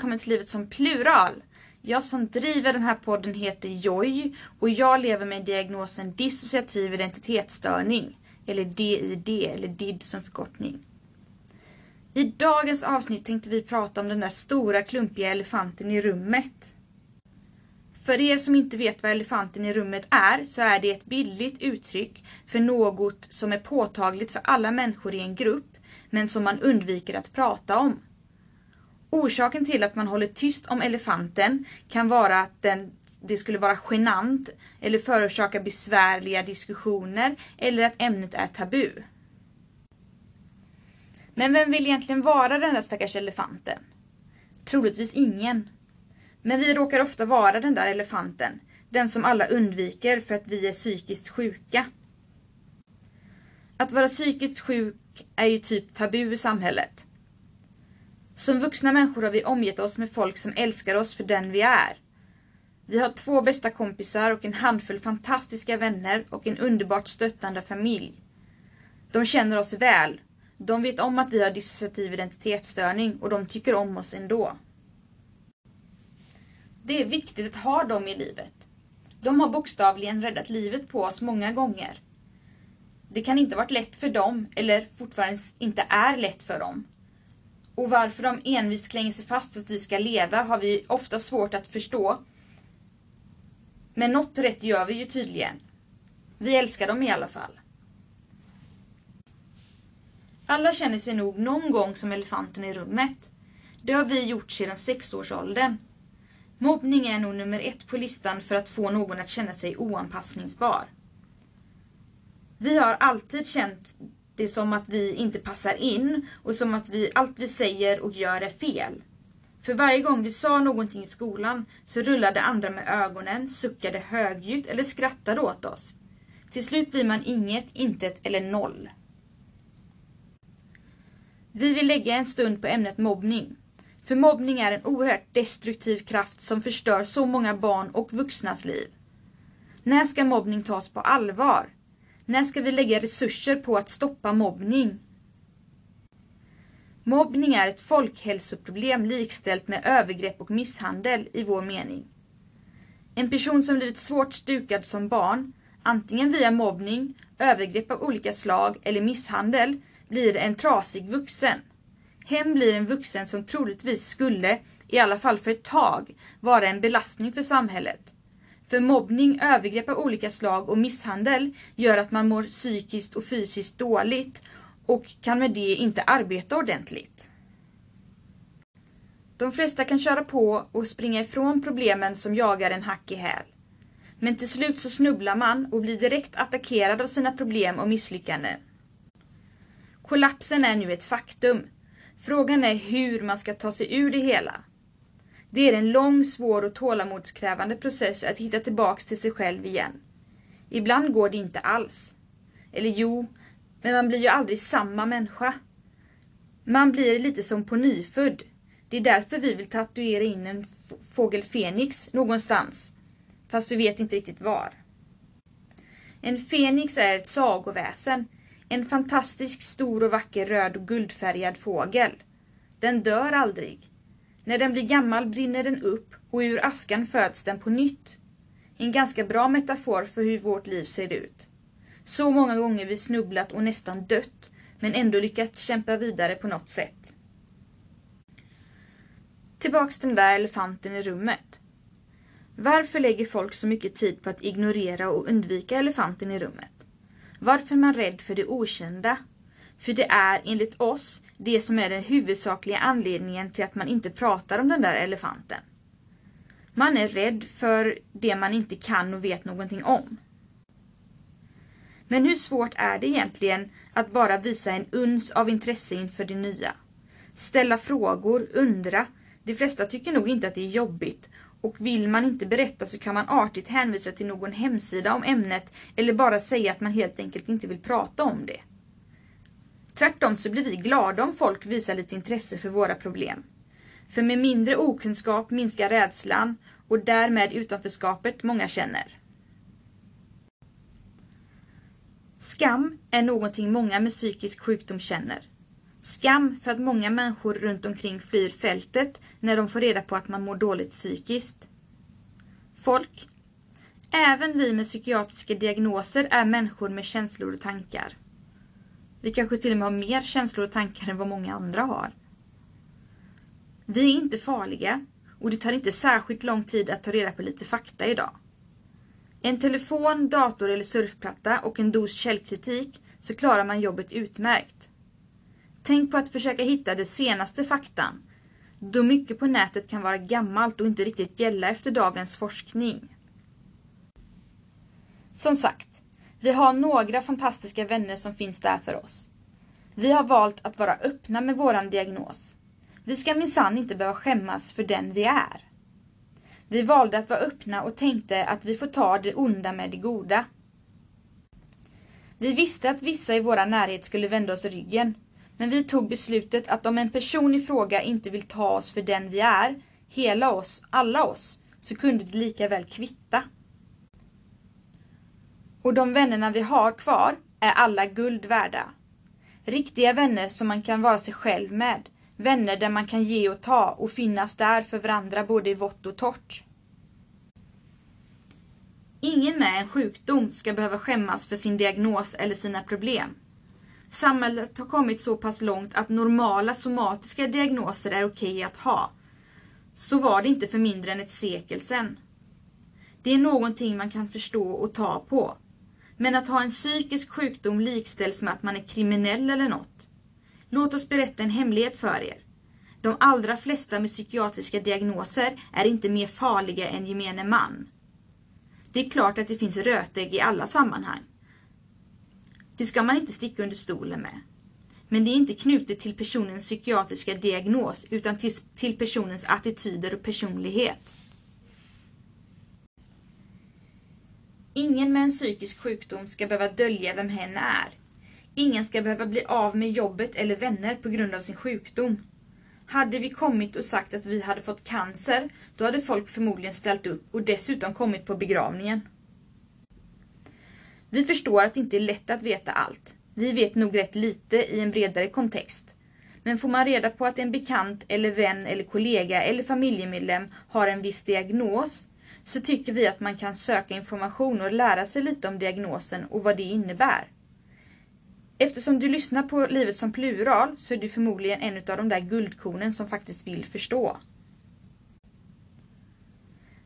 välkommen till Livet som plural. Jag som driver den här podden heter Joy och jag lever med diagnosen dissociativ identitetsstörning. Eller DID, eller DID som förkortning. I dagens avsnitt tänkte vi prata om den där stora klumpiga elefanten i rummet. För er som inte vet vad elefanten i rummet är så är det ett bildligt uttryck för något som är påtagligt för alla människor i en grupp men som man undviker att prata om. Orsaken till att man håller tyst om elefanten kan vara att den, det skulle vara genant eller förorsaka besvärliga diskussioner eller att ämnet är tabu. Men vem vill egentligen vara den där stackars elefanten? Troligtvis ingen. Men vi råkar ofta vara den där elefanten. Den som alla undviker för att vi är psykiskt sjuka. Att vara psykiskt sjuk är ju typ tabu i samhället. Som vuxna människor har vi omgett oss med folk som älskar oss för den vi är. Vi har två bästa kompisar och en handfull fantastiska vänner och en underbart stöttande familj. De känner oss väl. De vet om att vi har dissociativ identitetsstörning och de tycker om oss ändå. Det är viktigt att ha dem i livet. De har bokstavligen räddat livet på oss många gånger. Det kan inte varit lätt för dem, eller fortfarande inte är lätt för dem. Och varför de envist klänger sig fast för att vi ska leva har vi ofta svårt att förstå. Men något rätt gör vi ju tydligen. Vi älskar dem i alla fall. Alla känner sig nog någon gång som elefanten i rummet. Det har vi gjort sedan sexårsåldern. Mobbning är nog nummer ett på listan för att få någon att känna sig oanpassningsbar. Vi har alltid känt det som att vi inte passar in och som att vi, allt vi säger och gör är fel. För varje gång vi sa någonting i skolan så rullade andra med ögonen, suckade högljutt eller skrattade åt oss. Till slut blir man inget, intet eller noll. Vi vill lägga en stund på ämnet mobbning. För mobbning är en oerhört destruktiv kraft som förstör så många barn och vuxnas liv. När ska mobbning tas på allvar? När ska vi lägga resurser på att stoppa mobbning? Mobbning är ett folkhälsoproblem likställt med övergrepp och misshandel i vår mening. En person som blivit svårt stukad som barn, antingen via mobbning, övergrepp av olika slag eller misshandel, blir en trasig vuxen. Hen blir en vuxen som troligtvis skulle, i alla fall för ett tag, vara en belastning för samhället. För mobbning, övergrepp av olika slag och misshandel gör att man mår psykiskt och fysiskt dåligt och kan med det inte arbeta ordentligt. De flesta kan köra på och springa ifrån problemen som jagar en hack i häl. Men till slut så snubblar man och blir direkt attackerad av sina problem och misslyckanden. Kollapsen är nu ett faktum. Frågan är hur man ska ta sig ur det hela. Det är en lång, svår och tålamodskrävande process att hitta tillbaks till sig själv igen. Ibland går det inte alls. Eller jo, men man blir ju aldrig samma människa. Man blir lite som på nyfödd. Det är därför vi vill tatuera in en fågel Fenix någonstans. Fast vi vet inte riktigt var. En Fenix är ett sagoväsen. En fantastisk stor och vacker röd och guldfärgad fågel. Den dör aldrig. När den blir gammal brinner den upp och ur askan föds den på nytt. En ganska bra metafor för hur vårt liv ser ut. Så många gånger vi snubblat och nästan dött, men ändå lyckats kämpa vidare på något sätt. Tillbaks till den där elefanten i rummet. Varför lägger folk så mycket tid på att ignorera och undvika elefanten i rummet? Varför är man rädd för det okända? För det är enligt oss det som är den huvudsakliga anledningen till att man inte pratar om den där elefanten. Man är rädd för det man inte kan och vet någonting om. Men hur svårt är det egentligen att bara visa en uns av intresse inför det nya? Ställa frågor, undra. De flesta tycker nog inte att det är jobbigt och vill man inte berätta så kan man artigt hänvisa till någon hemsida om ämnet eller bara säga att man helt enkelt inte vill prata om det. Tvärtom så blir vi glada om folk visar lite intresse för våra problem. För med mindre okunskap minskar rädslan och därmed utanförskapet många känner. Skam är någonting många med psykisk sjukdom känner. Skam för att många människor runt omkring flyr fältet när de får reda på att man mår dåligt psykiskt. Folk. Även vi med psykiatriska diagnoser är människor med känslor och tankar. Vi kanske till och med har mer känslor och tankar än vad många andra har. Vi är inte farliga och det tar inte särskilt lång tid att ta reda på lite fakta idag. En telefon, dator eller surfplatta och en dos källkritik så klarar man jobbet utmärkt. Tänk på att försöka hitta den senaste faktan, då mycket på nätet kan vara gammalt och inte riktigt gälla efter dagens forskning. Som sagt, vi har några fantastiska vänner som finns där för oss. Vi har valt att vara öppna med våran diagnos. Vi ska minsann inte behöva skämmas för den vi är. Vi valde att vara öppna och tänkte att vi får ta det onda med det goda. Vi visste att vissa i vår närhet skulle vända oss ryggen. Men vi tog beslutet att om en person i fråga inte vill ta oss för den vi är, hela oss, alla oss, så kunde det lika väl kvitta. Och de vännerna vi har kvar är alla guld värda. Riktiga vänner som man kan vara sig själv med. Vänner där man kan ge och ta och finnas där för varandra både i vått och torrt. Ingen med en sjukdom ska behöva skämmas för sin diagnos eller sina problem. Samhället har kommit så pass långt att normala somatiska diagnoser är okej att ha. Så var det inte för mindre än ett sekel sedan. Det är någonting man kan förstå och ta på. Men att ha en psykisk sjukdom likställs med att man är kriminell eller något. Låt oss berätta en hemlighet för er. De allra flesta med psykiatriska diagnoser är inte mer farliga än gemene man. Det är klart att det finns rötägg i alla sammanhang. Det ska man inte sticka under stolen med. Men det är inte knutet till personens psykiatriska diagnos utan till, till personens attityder och personlighet. Ingen med en psykisk sjukdom ska behöva dölja vem hen är. Ingen ska behöva bli av med jobbet eller vänner på grund av sin sjukdom. Hade vi kommit och sagt att vi hade fått cancer, då hade folk förmodligen ställt upp och dessutom kommit på begravningen. Vi förstår att det inte är lätt att veta allt. Vi vet nog rätt lite i en bredare kontext. Men får man reda på att en bekant eller vän eller kollega eller familjemedlem har en viss diagnos så tycker vi att man kan söka information och lära sig lite om diagnosen och vad det innebär. Eftersom du lyssnar på Livet som plural så är du förmodligen en av de där guldkornen som faktiskt vill förstå.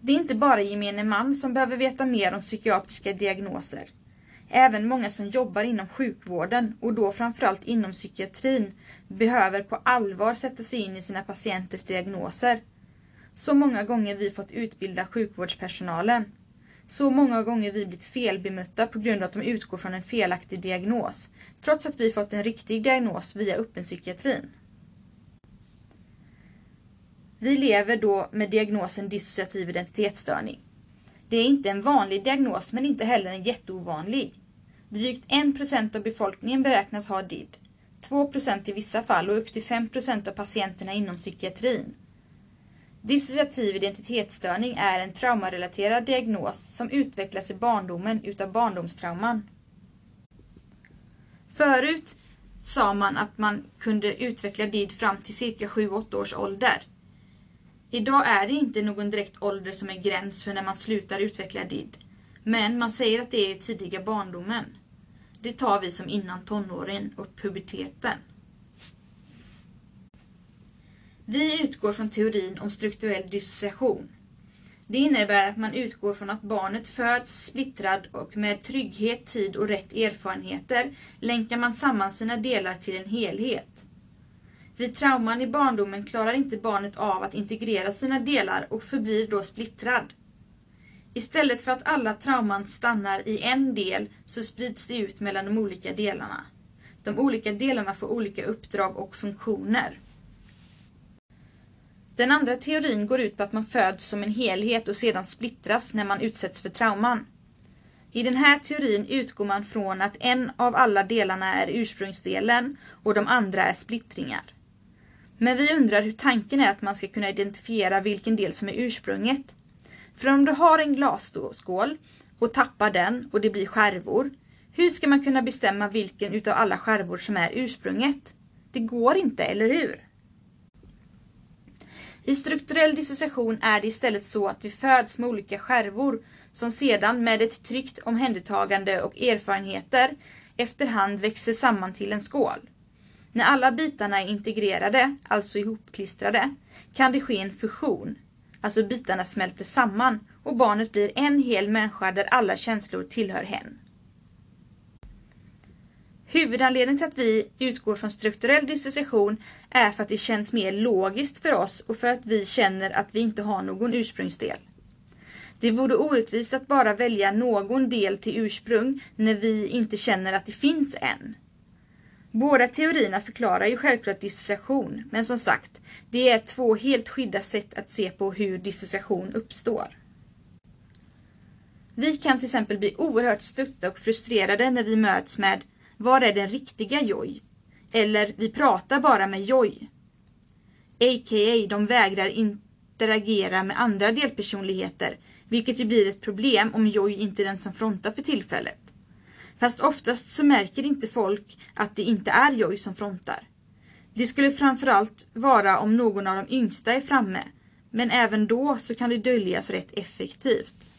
Det är inte bara gemene man som behöver veta mer om psykiatriska diagnoser. Även många som jobbar inom sjukvården och då framförallt inom psykiatrin behöver på allvar sätta sig in i sina patienters diagnoser. Så många gånger vi fått utbilda sjukvårdspersonalen. Så många gånger vi blivit felbemötta på grund av att de utgår från en felaktig diagnos, trots att vi fått en riktig diagnos via öppenpsykiatrin. Vi lever då med diagnosen dissociativ identitetsstörning. Det är inte en vanlig diagnos men inte heller en jätteovanlig. Drygt 1% av befolkningen beräknas ha DID, 2% i vissa fall och upp till 5% av patienterna inom psykiatrin. Dissociativ identitetsstörning är en traumarelaterad diagnos som utvecklas i barndomen utav barndomstrauman. Förut sa man att man kunde utveckla DID fram till cirka 7-8 års ålder. Idag är det inte någon direkt ålder som är gräns för när man slutar utveckla DID. Men man säger att det är i tidiga barndomen. Det tar vi som innan tonåren och puberteten. Vi utgår från teorin om strukturell dissociation. Det innebär att man utgår från att barnet föds splittrad och med trygghet, tid och rätt erfarenheter länkar man samman sina delar till en helhet. Vid trauman i barndomen klarar inte barnet av att integrera sina delar och förblir då splittrad. Istället för att alla trauman stannar i en del så sprids det ut mellan de olika delarna. De olika delarna får olika uppdrag och funktioner. Den andra teorin går ut på att man föds som en helhet och sedan splittras när man utsätts för trauman. I den här teorin utgår man från att en av alla delarna är ursprungsdelen och de andra är splittringar. Men vi undrar hur tanken är att man ska kunna identifiera vilken del som är ursprunget. För om du har en glasskål och tappar den och det blir skärvor, hur ska man kunna bestämma vilken utav alla skärvor som är ursprunget? Det går inte, eller hur? I strukturell dissociation är det istället så att vi föds med olika skärvor som sedan med ett tryggt omhändertagande och erfarenheter efterhand växer samman till en skål. När alla bitarna är integrerade, alltså ihopklistrade, kan det ske en fusion, alltså bitarna smälter samman och barnet blir en hel människa där alla känslor tillhör hen. Huvudanledningen till att vi utgår från strukturell dissociation är för att det känns mer logiskt för oss och för att vi känner att vi inte har någon ursprungsdel. Det vore orättvist att bara välja någon del till ursprung när vi inte känner att det finns en. Båda teorierna förklarar ju självklart dissociation, men som sagt, det är två helt skilda sätt att se på hur dissociation uppstår. Vi kan till exempel bli oerhört stötta och frustrerade när vi möts med var är den riktiga Joy? Eller Vi pratar bara med Joy. A.k.a. de vägrar interagera med andra delpersonligheter, vilket ju blir ett problem om Joy inte är den som frontar för tillfället. Fast oftast så märker inte folk att det inte är Joy som frontar. Det skulle framförallt vara om någon av de yngsta är framme, men även då så kan det döljas rätt effektivt.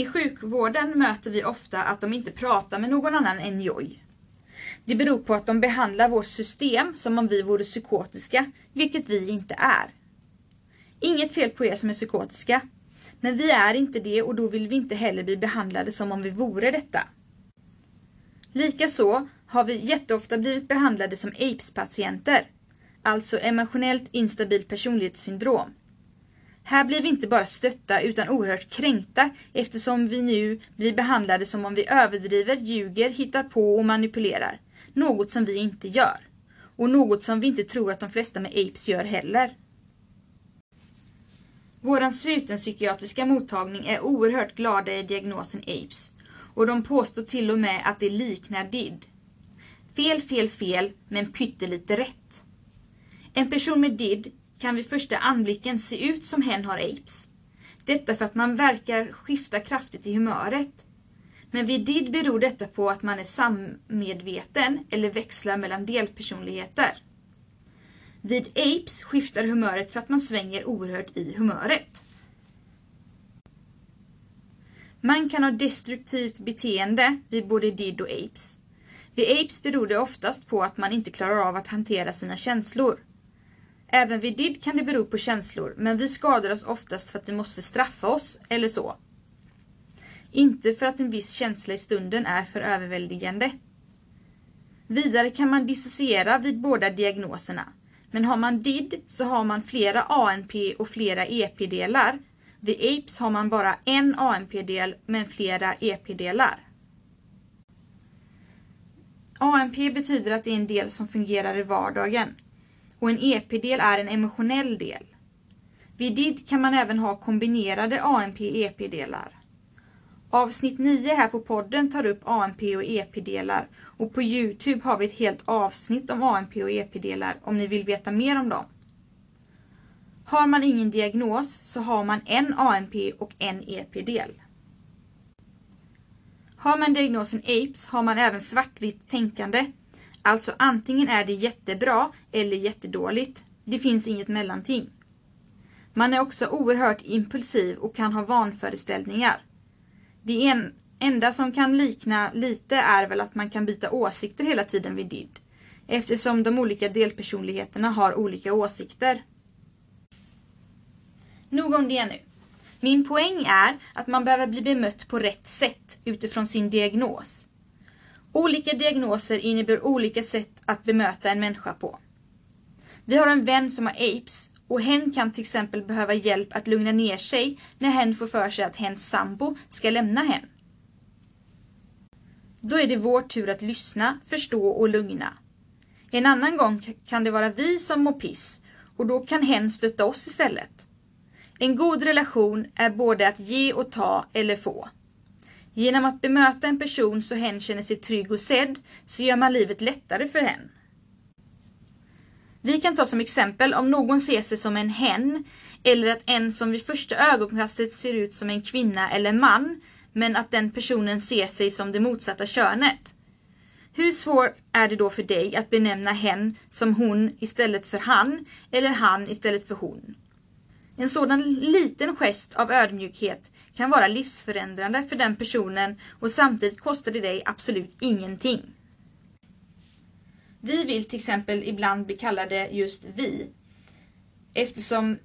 I sjukvården möter vi ofta att de inte pratar med någon annan än Joy. Det beror på att de behandlar vårt system som om vi vore psykotiska, vilket vi inte är. Inget fel på er som är psykotiska, men vi är inte det och då vill vi inte heller bli behandlade som om vi vore detta. Likaså har vi jätteofta blivit behandlade som APES-patienter, alltså emotionellt instabil personlighetssyndrom. Här blir vi inte bara stötta utan oerhört kränkta eftersom vi nu blir behandlade som om vi överdriver, ljuger, hittar på och manipulerar. Något som vi inte gör. Och något som vi inte tror att de flesta med APES gör heller. Våran slutenpsykiatriska mottagning är oerhört glada i diagnosen APES och de påstår till och med att det liknar DID. Fel, fel, fel, men pyttelite rätt. En person med DID kan vid första anblicken se ut som hen har apes. Detta för att man verkar skifta kraftigt i humöret. Men vid DID beror detta på att man är sammedveten eller växlar mellan delpersonligheter. Vid apes skiftar humöret för att man svänger oerhört i humöret. Man kan ha destruktivt beteende vid både DID och apes. Vid apes beror det oftast på att man inte klarar av att hantera sina känslor. Även vid DID kan det bero på känslor, men vi skadar oss oftast för att vi måste straffa oss, eller så. Inte för att en viss känsla i stunden är för överväldigande. Vidare kan man dissociera vid båda diagnoserna. Men har man DID så har man flera ANP och flera EP-delar. Vid APES har man bara en ANP-del men flera EP-delar. ANP betyder att det är en del som fungerar i vardagen och en EP-del är en emotionell del. Vid DID kan man även ha kombinerade ANP-EP-delar. Avsnitt 9 här på podden tar upp ANP och EP-delar och på Youtube har vi ett helt avsnitt om ANP och EP-delar om ni vill veta mer om dem. Har man ingen diagnos så har man en ANP och en EP-del. Har man diagnosen APES har man även svartvitt tänkande Alltså antingen är det jättebra eller jättedåligt. Det finns inget mellanting. Man är också oerhört impulsiv och kan ha vanföreställningar. Det en, enda som kan likna lite är väl att man kan byta åsikter hela tiden vid DID. Eftersom de olika delpersonligheterna har olika åsikter. Nog om det nu. Min poäng är att man behöver bli bemött på rätt sätt utifrån sin diagnos. Olika diagnoser innebär olika sätt att bemöta en människa på. Vi har en vän som har apes och hen kan till exempel behöva hjälp att lugna ner sig när hen får för sig att hens sambo ska lämna hen. Då är det vår tur att lyssna, förstå och lugna. En annan gång kan det vara vi som mår piss och då kan hen stötta oss istället. En god relation är både att ge och ta eller få. Genom att bemöta en person så hen känner sig trygg och sedd så gör man livet lättare för hen. Vi kan ta som exempel om någon ser sig som en hen eller att en som vid första ögonkastet ser ut som en kvinna eller man men att den personen ser sig som det motsatta könet. Hur svårt är det då för dig att benämna hen som hon istället för han eller han istället för hon? En sådan liten gest av ödmjukhet kan vara livsförändrande för den personen och samtidigt kostar det dig absolut ingenting. Vi vill till exempel ibland bli kallade just vi eftersom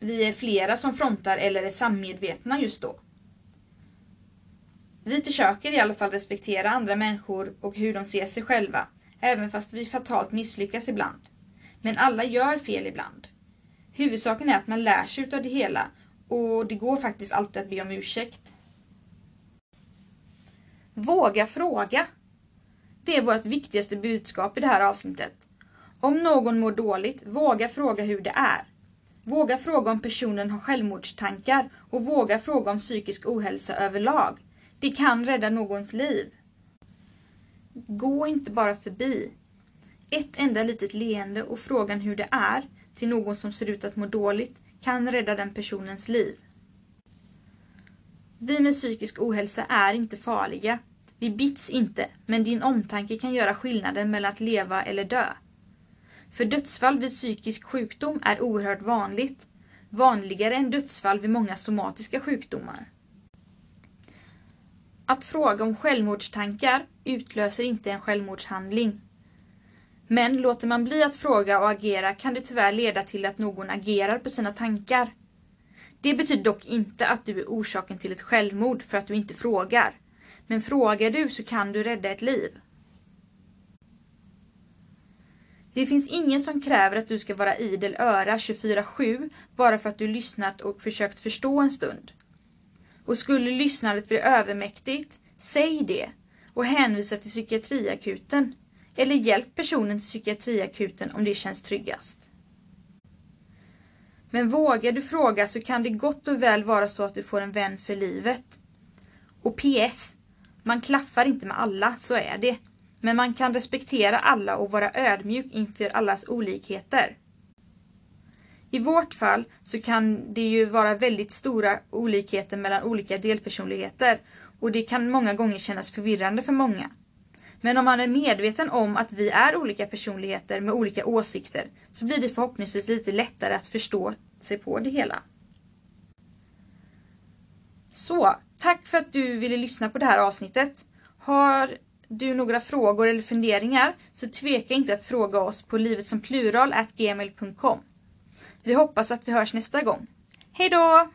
vi är flera som frontar eller är sammedvetna just då. Vi försöker i alla fall respektera andra människor och hur de ser sig själva, även fast vi fatalt misslyckas ibland. Men alla gör fel ibland. Huvudsaken är att man lär sig utav det hela och det går faktiskt alltid att be om ursäkt. Våga fråga. Det är vårt viktigaste budskap i det här avsnittet. Om någon mår dåligt, våga fråga hur det är. Våga fråga om personen har självmordstankar och våga fråga om psykisk ohälsa överlag. Det kan rädda någons liv. Gå inte bara förbi. Ett enda litet leende och frågan hur det är till någon som ser ut att må dåligt kan rädda den personens liv. Vi med psykisk ohälsa är inte farliga. Vi bits inte, men din omtanke kan göra skillnaden mellan att leva eller dö. För dödsfall vid psykisk sjukdom är oerhört vanligt. Vanligare än dödsfall vid många somatiska sjukdomar. Att fråga om självmordstankar utlöser inte en självmordshandling. Men låter man bli att fråga och agera kan det tyvärr leda till att någon agerar på sina tankar. Det betyder dock inte att du är orsaken till ett självmord för att du inte frågar. Men frågar du så kan du rädda ett liv. Det finns ingen som kräver att du ska vara idel öra 24-7 bara för att du lyssnat och försökt förstå en stund. Och skulle lyssnandet bli övermäktigt, säg det och hänvisa till psykiatriakuten. Eller hjälp personen till psykiatriakuten om det känns tryggast. Men vågar du fråga så kan det gott och väl vara så att du får en vän för livet. Och PS. Man klaffar inte med alla, så är det. Men man kan respektera alla och vara ödmjuk inför allas olikheter. I vårt fall så kan det ju vara väldigt stora olikheter mellan olika delpersonligheter och det kan många gånger kännas förvirrande för många. Men om man är medveten om att vi är olika personligheter med olika åsikter så blir det förhoppningsvis lite lättare att förstå sig på det hela. Så, tack för att du ville lyssna på det här avsnittet. Har du några frågor eller funderingar så tveka inte att fråga oss på livetsompluralgmail.com. Vi hoppas att vi hörs nästa gång. Hejdå!